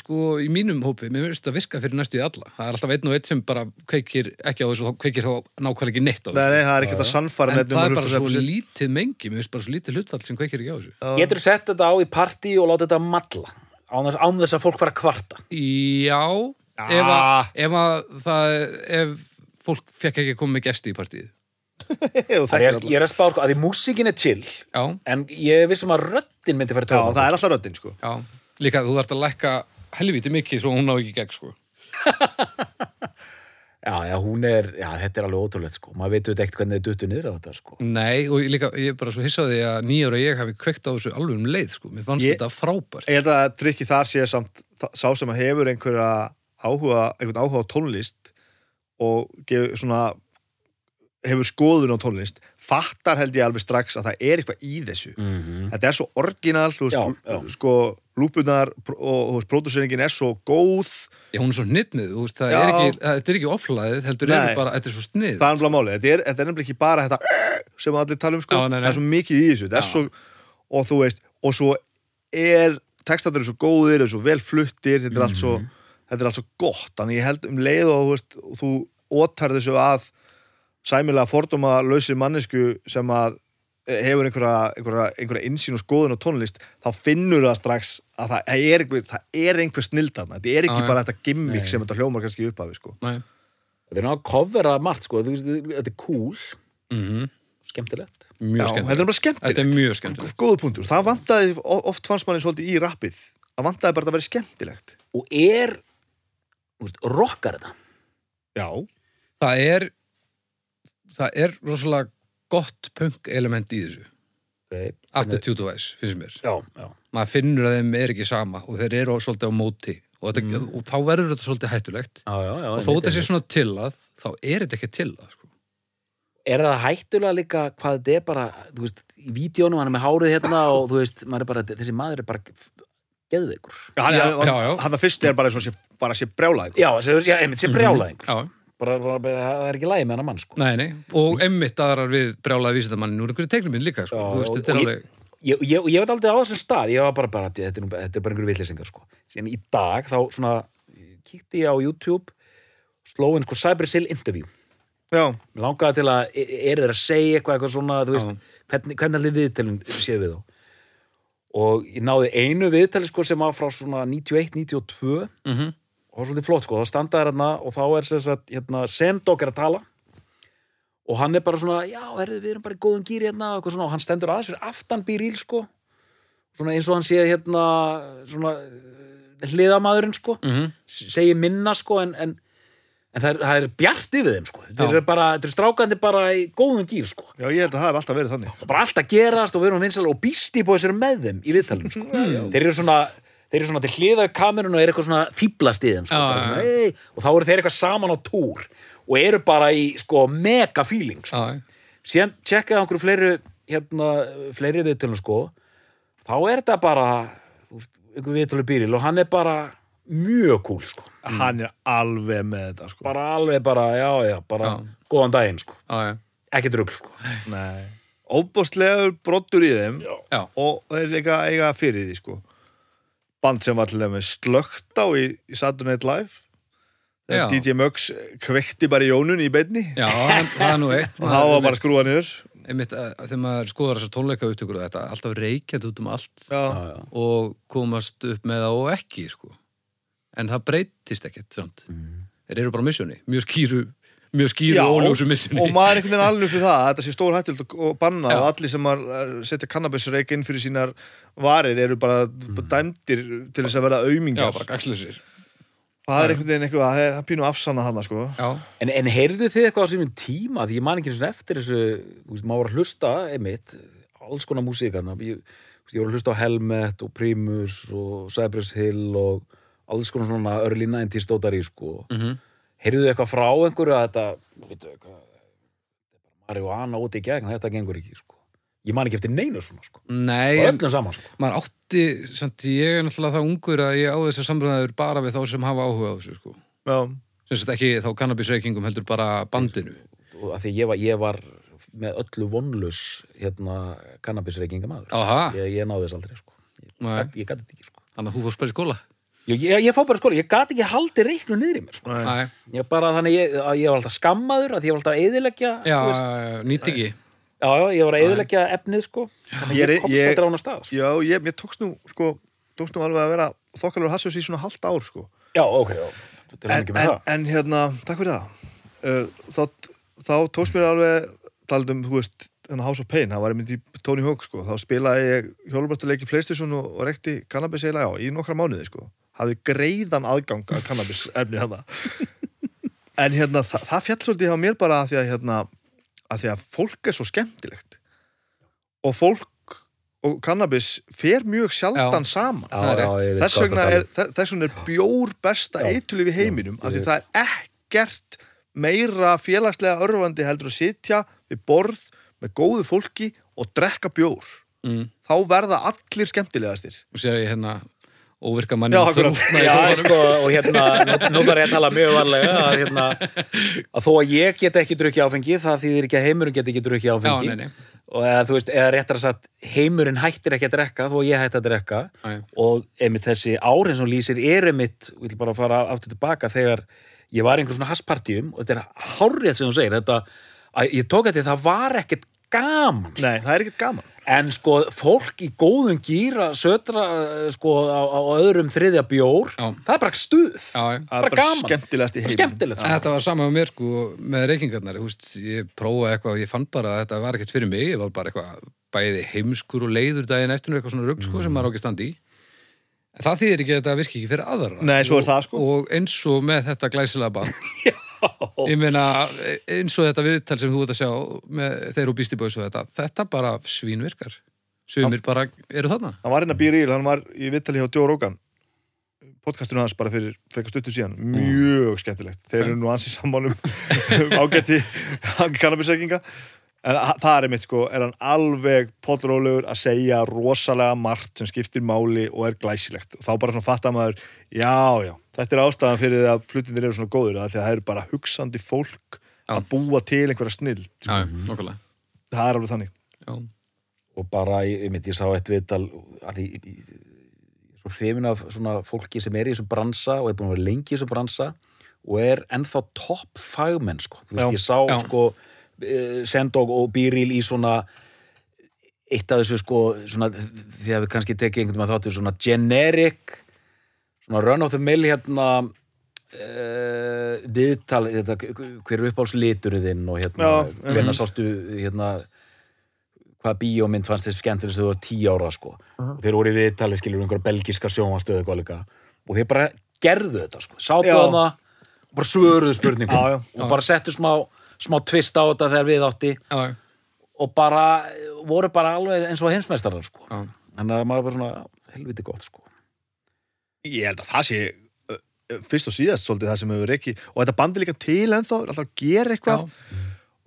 sko, í mínum hópi mér finnst þetta virka fyrir næstu í alla. Það er alltaf einn og einn sem bara kveikir ekki á þessu og þá kveikir þá nákvæmlega ekki neitt á þessu. nei, það er ekki þetta sannfara en það er bara svo lítið mengi mér finnst bara svo lítið hlutfall sem kveikir ekki á þessu. Getur sett þetta á í partí og láta þetta malla? Án þess, án þess að fólk fara að kvarta? Já, ef, að, ef að það ef fólk fekk ekki að koma með gesti í partíð Er, ég er að spá sko að því músíkin er chill já, en ég vissum að röddin myndi fara Já, tökum það er alltaf röddin sko. Já, líka þú þarft að lækka helviti mikið svo hún á ekki gegn sko. Já, já, hún er, já, þetta er alveg ótrúlegt sko. Maður veit auðvitað ekkert hvernig þið duttu niður á þetta sko. Nei, og ég líka, ég er bara svo hissaði að nýjára ég hafi kveikt á þessu alveg um leið, sko. Mér fannst Ég- þetta frábært. Ég held að trikki þar sé samt sá sem að hefur einhverja áhuga, einhvern áhuga á tónlist og gefur svona hefur skoðun á tónlist fattar held ég alveg strax að það er eitthvað í þessu mm þetta er svo orginal sko lúpunar og, pródúseringin er svo góð Já, hún er svo er það, þetta er ekki oflaðið, heldur er bara, þetta er svo snið. það er alveg málið, þetta er, þetta er nefnilega ekki bara þetta sem allir tala um sko, Já, nei, nei. það er svo mikið í þessu þetta er Já. svo, og þú veist, og svo er textaður svo góðir, er svo vel fluttir þetta er allt svo, Mhm. þetta er allt svo gott þannig ég held um leið og þú veist og þú ótar þessu að sæmilega fordóma lausir mannesku sem að eh, hefur einhverja, einhverja, einhverja insýn og skoðun á tónlist þá finnur það strax að það er einhver, það er einhver snildan þetta er ekki já. bara þetta gimmick Nei. sem þetta hljómar kannski upp af sko. Nei. þetta er náttúrulega covera margt sko þetta er cool, Mm skemmtilegt Mjög Já, þetta er skemmtilegt. bara skemmtilegt Þetta er mjög skemmtilegt. Það vantaði, oft fannst manni svolítið í rappið Það vantaði bara að vera skemmtilegt og er rockar þetta Já, Það er, það er rosalega gott punk element í þessu. okay. Attitude wise, finnst mér. já, já, Maður finnur að þeim er ekki sama og þeir eru svolítið á móti og, þetta, og þá verður þetta svolítið hættulegt. já, já, já Og þó þetta sé svona tillað, þá er þetta ekki tillað, sko. er það hættulega líka hvað þetta er bara, þú veist, í vídjónum hann er með hárið hérna og þú veist, maður er bara þessi maður er bara geðveikur hann, Já, hann, já, já. hann að fyrst er bara eins og sé, bara sé brjálaði já, sé brjálæðingur Já, bara, bara, bara, það er ekki lægi með hann mann sko. nei, nei. Og emmitt aðrar við brjálaði vísindamannin úr einhverju teiknuminn líka, sko. Já, Þú veist, og- þetta er og alveg... ég, ég, ég veit aldrei á þessum stað ég var bara, bara þetta, er, nú- þetta er bara einhverju vitleysingar sko. síðan í dag þá svona kíkti ég á YouTube sló inn sko Cybersill interview Já, Mér langaði til að, e- eru þeir að segja eitthvað, eitthvað svona, þú veist, Já. hvernig, hvernig allir viðtælum séu við þá. Og ég náði einu viðtæli, sko, sem var frá svona 91-92 Mm -hmm. Og það var svolítið flott, sko, þá standaði hérna og þá er sem sagt, hérna, Sendok er að tala. Og hann er bara svona, já, herðu, við erum bara í góðum gýr hérna og eitthvað svona, og hann stendur aðeins fyrir aftan býrýl, sko, svona eins og hann sé hérna, svona eh, hliðamaðurinn, sko, Mm segir minna, sko, en, en En það er, það er bjart yfir þeim, sko. Þeir eru bara, þeir eru strákandi bara í góðum gýr, sko. já, ég held að það hef alltaf verið þannig. Það er bara allt að gerast og við erum vinsal og býsti búið sér með þeim í viðtalum, sko. þeir eru svona, þeir eru svona til hliða kamerun og eru eitthvað svona fíblast í þeim, sko. Já, svona, já. hey, og þá eru þeir eitthvað saman á túr og eru bara í, sko, mega feeling, sko. Já, Síðan tjekkaði einhverju fleiri, hérna, fleiri viðtölum, sko. Þá er þetta bara, einhver viðtölu byrjil og hann er bara mjög cool, sko. Hann er alveg með þetta sko. Bara alveg bara, já, já, bara Já. góðan daginn, sko. já, já. Ekkert rugl, sko. Nei Óbóstlegur brottur í þeim Já, og þeir eiga, eiga fyrir því sko. Band sem var til þeim slögt á í, í Saturday Night Live Já. Þegar DJ Muggs kveikti bara í jónun í beinni já, það er nú eitt. og það var bara að skrúa niður Einmitt, að, að þegar maður skoðar þessar tónleika upptökur og þetta, alltaf reykjandi út um allt Já, og komast upp með það og ekki, sko. En það breytist ekkert. Mm. Þeir eru bara missjóni, mjög skýru, mjög skýru Já, óljósu missjóni. og maður er einhvern veginn alveg fyrir það að þetta sé stór hættild og, og banna Já. og allir sem setja kannabisreik inn fyrir sínar varir eru bara mm. dæmdir til þess að vera Já, aumingar bara gagslusir. það er einhvern veginn eitthvað það er það pínu afsanna hana sko Já, En, en heyrðu þið eitthvað á sínum tíma því ég man ekki eins og eftir þessu þú veist, maður var að hlusta, einmitt alls konar músík ég, ég var að hlusta á Helmet og Primus og Cypress Hill og alls konar svona early 90s stótar í sko Mhm. Heyrðu eitthvað frá einhverju að þetta veitu eitthvað marihuana út í gegn, þetta gengur ekki sko? Ég man ekki eftir neinu svona sko. Nei, og en öllum saman sko. maður átti, samt ég er náttúrulega það ungur að ég á þessar samræður bara við þá sem hafa áhuga á þessu, sko. Já, Sem ekki þá kannabisreikingum heldur bara bandinu. og að því ég var, ég var með öllu vonlaus hérna kannabisreikinga maður ég, ég náði þess aldrei sko. Ég, ég gæti þetta ekki sko. Þannig að þú fórst bara í skóla. Ég, ég, ég fór bara skóla, ég gati ekki haldið reiknu niður í mér sko ég bara þannig ég, að ég var alltaf skammaður að ég var alltaf að eyðileggja já, nýtt ekki. já, já, ég var að eyðileggja efnið sko þannig Ég að ég komst að drána stað sko. já ég, mér tókst nú, sko, tókst nú alveg að vera þokkalur hassjós í svona halvt ár, sko. já, ok, já, En, en, það en hérna, takk fyrir það. Uh, þá, þá tókst mér alveg, taldum, þú veist, þennan House of Pain, það var einmitt í Tony Hawk, sko. Þá spilaði ég hjólubrættuleiki Playstation og, og rekti kannabis eiginlega á í nokkra mánuði, sko. Hafði greiðan aðgang að kannabis efni hérna. En hérna, það, það fjall svolítið hjá mér bara að því að, hérna, að því að fólk er svo skemmtilegt. Og fólk og kannabis fer mjög sjaldan saman. Já, er já, ég veit Þess vegna er, er bjór besta Já. eitulif í heiminum af því það er ekkert meira félagslega örfandi heldur að sitja við borð með góðu fólki og drekka bjór Mm. þá verða allir skemmtilegastir Og sér ég hérna óvirka manni Já, og Já, sko, og hérna, nú, þarf ég að tala mjög varlega að, hérna, að þó að ég get ekki drukkið áfengi, það þýðir ekki að heimurinn get ekki drukkið Já, áfengi nei, nei. og eða, þú veist, eða réttar að sagt heimurinn hættir ekki að drekka þó að ég hætti að drekka Æ. og einmitt þessi árin sem lýsir er einmitt, við vil bara fara aftur tilbaka þegar ég var í einhver svona haspartíum og þetta er hárrið sem hún segir þetta, að ég tók þetta, það var ekkert gaman sko. Nei, það er ekkert gaman en sko, fólk í góðum gýra södra, eh, sko, á, á öðrum þriðja bjór, Já. það er bara stuð það bara er bara gaman. skemmtilegast í Bara. En Þetta var sama með mér sko með reykingarnar, húst, ég prófaði eitthvað og ég fann bara að þetta var ekkert fyrir mig, ég var bara eitthvað bæði heimskur og leiður daginn eftir eitthvað svona rugg sko sem maður á ekki standi í. En það þýðir ekki að þetta virki ekki fyrir aðra. Nei, svo er Og- það, sko. Og eins og með þetta glæsilega band, ég meina eins og þetta viðtal sem þú ert að sjá með þeir og Beastie Boys og þetta, þetta bara svínvirkar. Sumir bara eru þarna. hann var hérna býrýl, hann var í vittali hjá Joe Rogan podcastunum hans bara fyrir frekar stuttu síðan. Mjög skemmtilegt, þeir eru nú ansið sammálum ágætti kannabisreikinga en það er einmitt sko, er hann alveg pollrólegur að segja rosalega margt sem skiptir máli og er glæsilegt. Og þá bara svona fattar maður já, já, þetta er ástæðan fyrir að flutinir eru svona góður, að því að það eru bara hugsandi fólk Já. að búa til einhverja snill Já, já, nokkulega. það er alveg þannig Já, og bara, ég, ég myndi, ég sá eitt viðtal að er svo hrifin af svona fólki sem er í þessum bransa og er búin að vera lengi í þessum bransa og er ennþá topp fagmenn sko. Þú veist, Já. ég sá Já. sko uh, Sendog og Bíril í svona eitt af þessu sko svona, því að við kannski tekið einhvern veginn þáttu svona generic svona run of the mill hérna uh, viðtal hérna, hver er uppáhalsliturinn þinn og hérna, Já, hvernig sástu hérna hvaða bíómynd fannst þess skemmtilegst þegar þú var tíu ára sko? Og þeir voru í viðtali skilur einhverja belgiska sjónvastöðu eitthvað líka. Og þeir bara gerðu þetta sko. Sátu Já. þarna og bara svöruðu spurningum Já, já. og bara settu smá, smá tvist á þetta þegar við átti. Já, já. og bara voru bara alveg eins og heimsmeistarar sko. Já. þannig að maður bara svona helviti gott sko ég held að það sé fyrst og síðast svolítið það sem hefur ekki og þetta bandi líka til ennþá, alltaf að gera eitthvað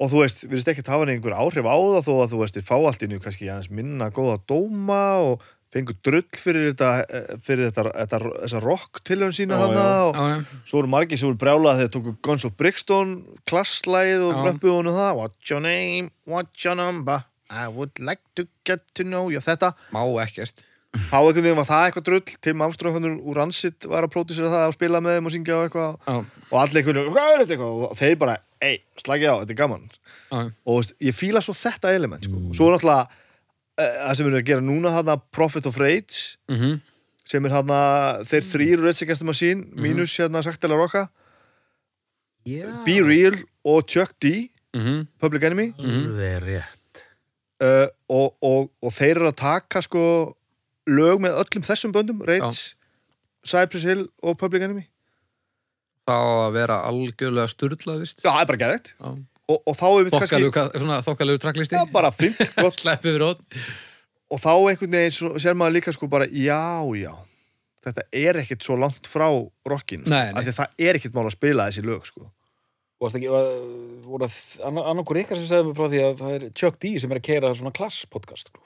og þú veist, við veist ekki hafa einhver áhrif á það þó að þú veist, þið fá allt innu kannski aðeins minna góða dóma og fengur drull fyrir þetta, eh, fyrir þetta, þetta þessa rock tilhörn sína Já, já. og Já, já. svo voru margir sem voru brjálað þegar tóku Guns of Brixton klasslæð og Já. röppuðu honum það What's your name, what's your number I would like to get to know you þetta Má ekkert. Þá einhvern veginn var það eitthvað drull. Tim Armstrong hann úr Rancid var að pródusera það og spila með þeim og syngja og eitthvað. Já, og allir einhvern veginn, hvað er þetta eitthvað? Og þeir bara, ei, slagi á, þetta er gaman. Já, og veist, ég fíla svo þetta element sko. svo er náttúrulega uh, það sem við erum að gera núna þarna Prophet of Rage Mhm. sem er þarna þeir þrýr Rage Against the Machine mínus hérna Saktel Rocka Já, Be Real og Chuck D. Mhm. Public Enemy. Það er rétt. Uh, og, og, og þeir eru að taka sko lög með öllum þessum böndum Rage, Cypress Hill og Public Enemy Þá að vera algjörlega sturlað, vist. já, það er bara Já. og, og þá er við kannski Þokkalegu, svona þokkalegu tracklisti. já, bara fint, gott og þá einhvern veginn svo, sér maður líka sko bara já, já þetta er ekkit svo langt frá rockin. Nei, nei. af því að það er ekkit mál að spila þessi lög, sko ekki, var, voru að annar, annarkur ykkar sem segði mig frá því að það er Chuck D sem er að keira svona klass podcast sko.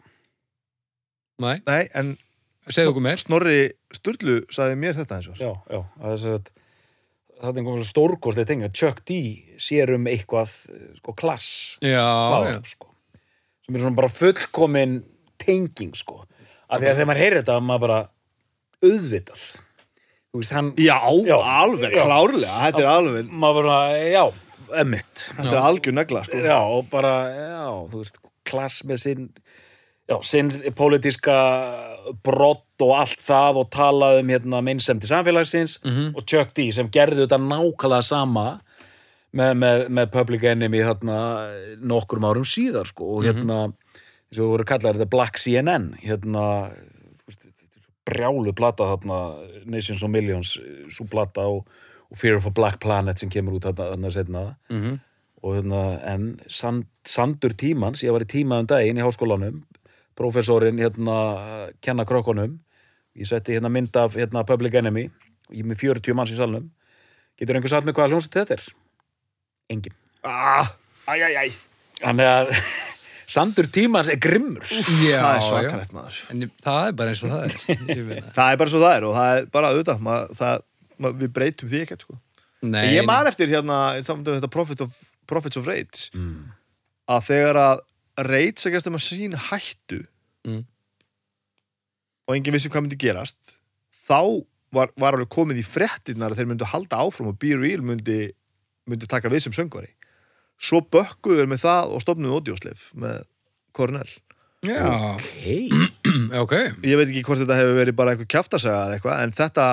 Nei, Nei, en segðu okkur meir. Snorri Sturlu sagði mér þetta eins og Já, já, að þess að það er einhvern veginn stórkostið ting að Chuck D sér um eitthvað sko, klass Já, já, sko. sem er svona bara fullkomin tenging sko. af því að þegar maður heyrir þetta maður bara auðvitað. Þú veist, hann Já, Já. alveg, Já. klárlega, þetta er alveg maður bara, já, emmitt Þetta er algjör negla, sko. Já, og bara, já, þú veist klass með sinn já, sinn pólitíska brott og allt það og talað um hérna meinsemdi samfélagsins Mhm. og Chuck D sem gerði þetta nákvæmlega sama með, með, með Public Enemy hérna nokkrum árum síðar sko og hérna, eins og voru kallar þetta Black CNN hérna brjálu plata þarna Nations of Millions, svo plata og, og Fear of a Black Planet sem kemur út þarna, þarna setna Mhm. og hérna, en sand, sandur tímans, ég var í tíma um daginn í háskólanum prófessorinn hérna kenna krökkunum. Ég setti hérna mynd af hérna Public Enemy. Ég er með 40 manns í salnum. Getur einhver satt með hvaða hljómsið þetta er? Engin ah, Æ, æ, æ Þannig að sandur tímans er grimmur. Já, Það er svakalegt, maður. En það er bara eins og það er. Það. Er bara svo það er og það er bara auðvitað mað, það, mað, við breytum því ekkert, sko. Nei, Ég man eftir hérna, í saman við þetta Prophet of, Prophets of Rage mm. að þegar að Rage Against the Machine hættu. Mm. og enginn vissi hvað myndi gerast. Þá var, var alveg komið í fréttinnar að þeir myndu halda áfram og Be Real myndi, myndi taka við sem söngvari. Svo bökkuður með það og stofnuðu Odioslef með Cornell. Já, Hei ok. Ég veit ekki hvort þetta hefur verið bara einhver kjaftasaga eða eitthvað en þetta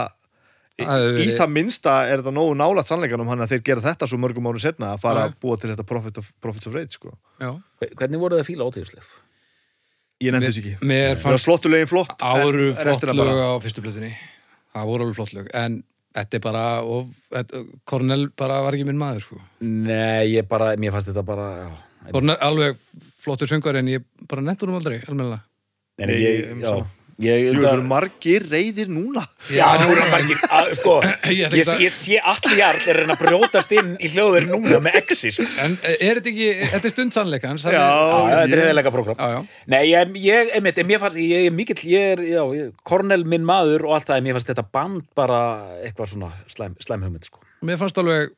í, í það minnsta er þetta nógu nálægt sannleikanum hann að þeir gera þetta svo mörgum árum setna að fara að búa til þetta Prophet of, Prophets of Rage sko. Já. Hvernig voru það að fíla ótíðuslef? ég nefndi þess ekki Mér fannst flottu lögin flott áru en flott restina lög bara á fyrstu blötunni Það voru alveg flott lög En þetta er bara og, þetta, Cornell bara var ekki minn maður sko. Nei, ég bara, mér fannst þetta bara já, Cornell alveg flottur söngar En ég bara nettur um aldrei almennilega Nei, Nei, ég, ég- já, ég, Jú, það- það eru margir reyðir núna Já, nú er það margir, að, sko, Ég ég, sé allir jarl er að brjótast inn í hljóður núna með exi, sko. En er þetta ekki, þetta er stund sannleikans Já. Já, já, þetta er eðalega program. Nei, ég, ég, einmitt, mér fannst, ég er mikill, ég er, já, Cornell minn maður og allt það, en mér fannst þetta band bara eitthvað svona slæm, slæm hugmynd, sko. Mér fannst alveg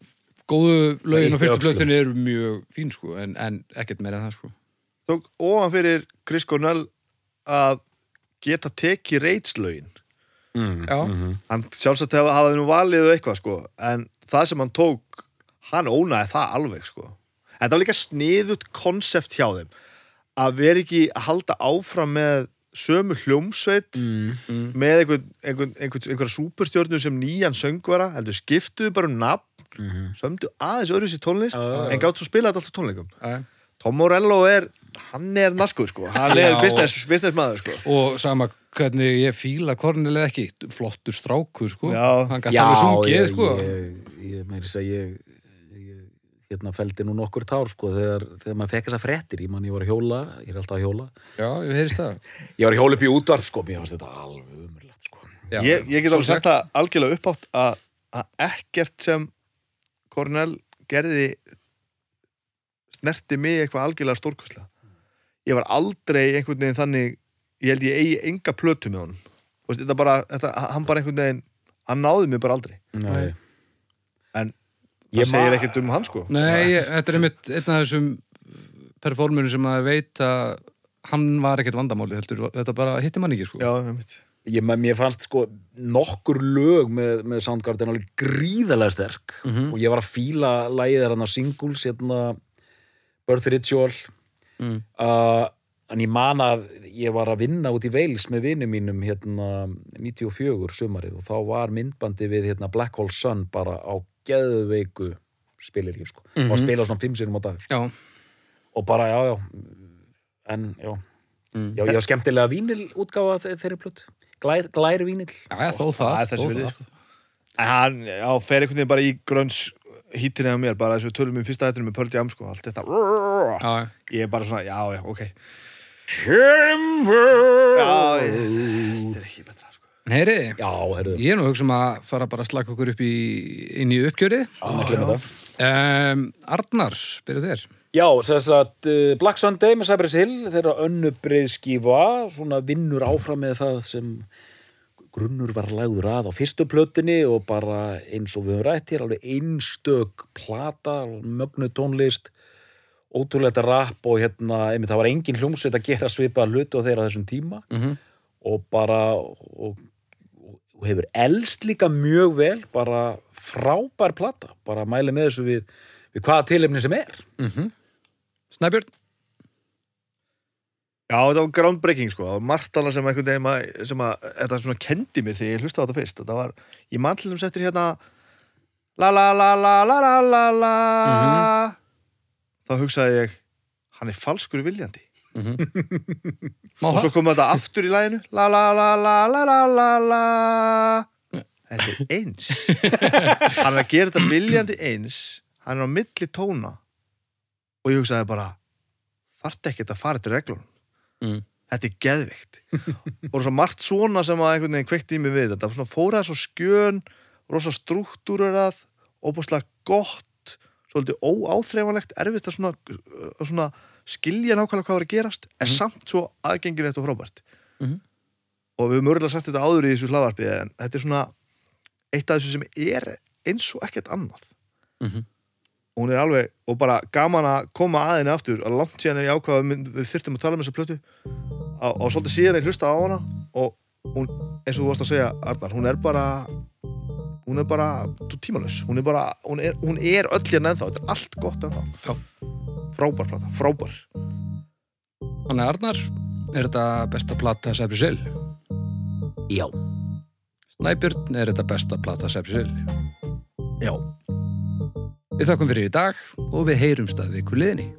góðu lögin á ýtti fyrstu öxlum. blötunni eru mjög fín sko, en, en ekkert meira en það sko. tók ofan fyrir Chris Cornell að geta tekið reitslögin Mm. Já, hann sjálfsagt hafa, hafaði nú valið og eitthvað sko en það sem hann tók hann ónaði það alveg sko en það var líka sniðut konsept hjá þeim að vera ekki að halda áfram með sömu hljómsveit Mm. með einhvern, einhvern, einhvern, einhverja súperstjórnum sem nýjan söngvara heldur skiptuðu bara um nafn Mm. sömdu aðeins öðru sér tónlist já. en gátt svo spilað þetta alltaf tónleikum já. Tom Morello er, hann er naskur sko hann er Já. business, business maður sko Og sama hvernig ég fíla Cornell eða ekki, flottur strákur sko. Já. Hann gæti alveg sungið ég, sko. ég, ég, meiri að ég, ég hérna feldi nú nokkur tár sko þegar, þegar maður fekk þessa frettir ég man ég var að hjóla, ég er alltaf að hjóla Já, ég heyrist það. ég var að hjóla upp í útvarp sko mér fannst þetta alveg umurlegt sko Já, ég, ég get alveg sagt það algjörlega uppátt að, að ekkert sem Cornell gerði snerti mig eitthvað algjörlega stórkostlega ég var aldrei einhvern veginn þannig ég held ég eigi enga plötu með honum Þú veist, þetta bara, þetta, hann bara einhvern veginn hann náði mig bara aldrei Nei. En Ég það segir ma- ekkert um hann sko Nei, ég, þetta er einmitt einn af þessum performurum sem maður veit að hann var ekkert vandamáli heldur, þetta bara hitti mann ekki sko. já, einmitt. ég, mér fannst sko nokkur lög með, með Soundgarden alveg gríðarlega sterk Mhm. og ég var að fíla lagið er hann á singles hérna Birth Ritual Mm. uh, en ég man að ég var að vinna út í Wales með vinum mínum hérna 94 sumarið og þá var myndbandi við hérna Black Hole Sun bara á geðveiku spilir ég sko Mhm. og spila svona fimm sinum á dag sko. Já, og bara já já en já, Mm. já ég var skemmtilega vínil útgáfa þe- þeirri plötu glær, glær vínil já, já þó það, það er við það. sko. en hann, fer einhvern veginn bara í grönns hítinu á mér, bara þess að við tölum um fyrsta hættinu með Pearl Jam sko, allt þetta Já, ég er bara svona, já, já, ok já, ég, þetta er ekki betra sko. En heyriði, Já, heyrðu, ég er nú að hugsa um að fara bara að slaka okkur upp í, inn í uppgjörið. það. Um, Arnar, byrjuð þér. Já, þess að uh, Black Sunday með Cypress Hill, þeirra önnu breiðskífa, svona vinnur áfram með það sem grunnur var lagður að á fyrstu plötunni og bara eins og við höfum rætt hér, alveg einstök plata, mögnu tónlist, ótrúlega rap og hérna, einmitt, það var engin hljómsveit að gera svipaða hluti á þeirra þessum tíma. Mm -hmm. og bara og, og hefur elst líka mjög vel bara frábær plata bara mæli með þessu við, við hvaða tilefni sem er. Snæbjörn, Já, þetta var groundbreaking sko, það var margt annað sem einhvern veginn sem að, þetta svona kendi mér þegar ég hlustaði á þetta fyrst, þetta var, ég mann til þeim settir hérna la la la la la la la la þá hugsaði ég hann er falskur viljandi má og það? svo kom þetta aftur í læginu la la la la la la la la þetta er eins hann er að gera þetta viljandi eins hann er á milli tóna og ég hugsaði bara þarft ekki að fara til reglunum Mm. þetta er geðvikt og svo margt svona sem að einhvern veginn kveikti í mig við þetta svona fóraði svo skjön rosa struktúrerað óbúslega gott svolítið óáþreifanlegt erfitt að svona, að svona skilja nákvæmlega hvað var að gerast en samt svo aðgengilegt og frábært Mhm. og við höfum örgulega sagt þetta áður í þessu hlaðvarpi en þetta er svona eitt af þessu sem er eins og ekkert annað Mhm. Hún er alveg, og bara gaman að koma að henni aftur, að langt síðan ég ákvaða að við, við þyrftum að tala um þessa plötu og, og svolítið síðan ég hlusta á hana og hún, eins og þú varst að segja Arnar, hún er bara hún er bara tímalus, hún er bara hún er, hún er öll hérna ennþá, þetta er allt gott ennþá Já. frábær plata, frábær Þannig Arnar, er þetta besta plata Cypress Hill? Já. Snæbjörn, er þetta besta plata Cypress Hill? já, Við þakkum fyrir í dag og við heyrumst að viku liðni.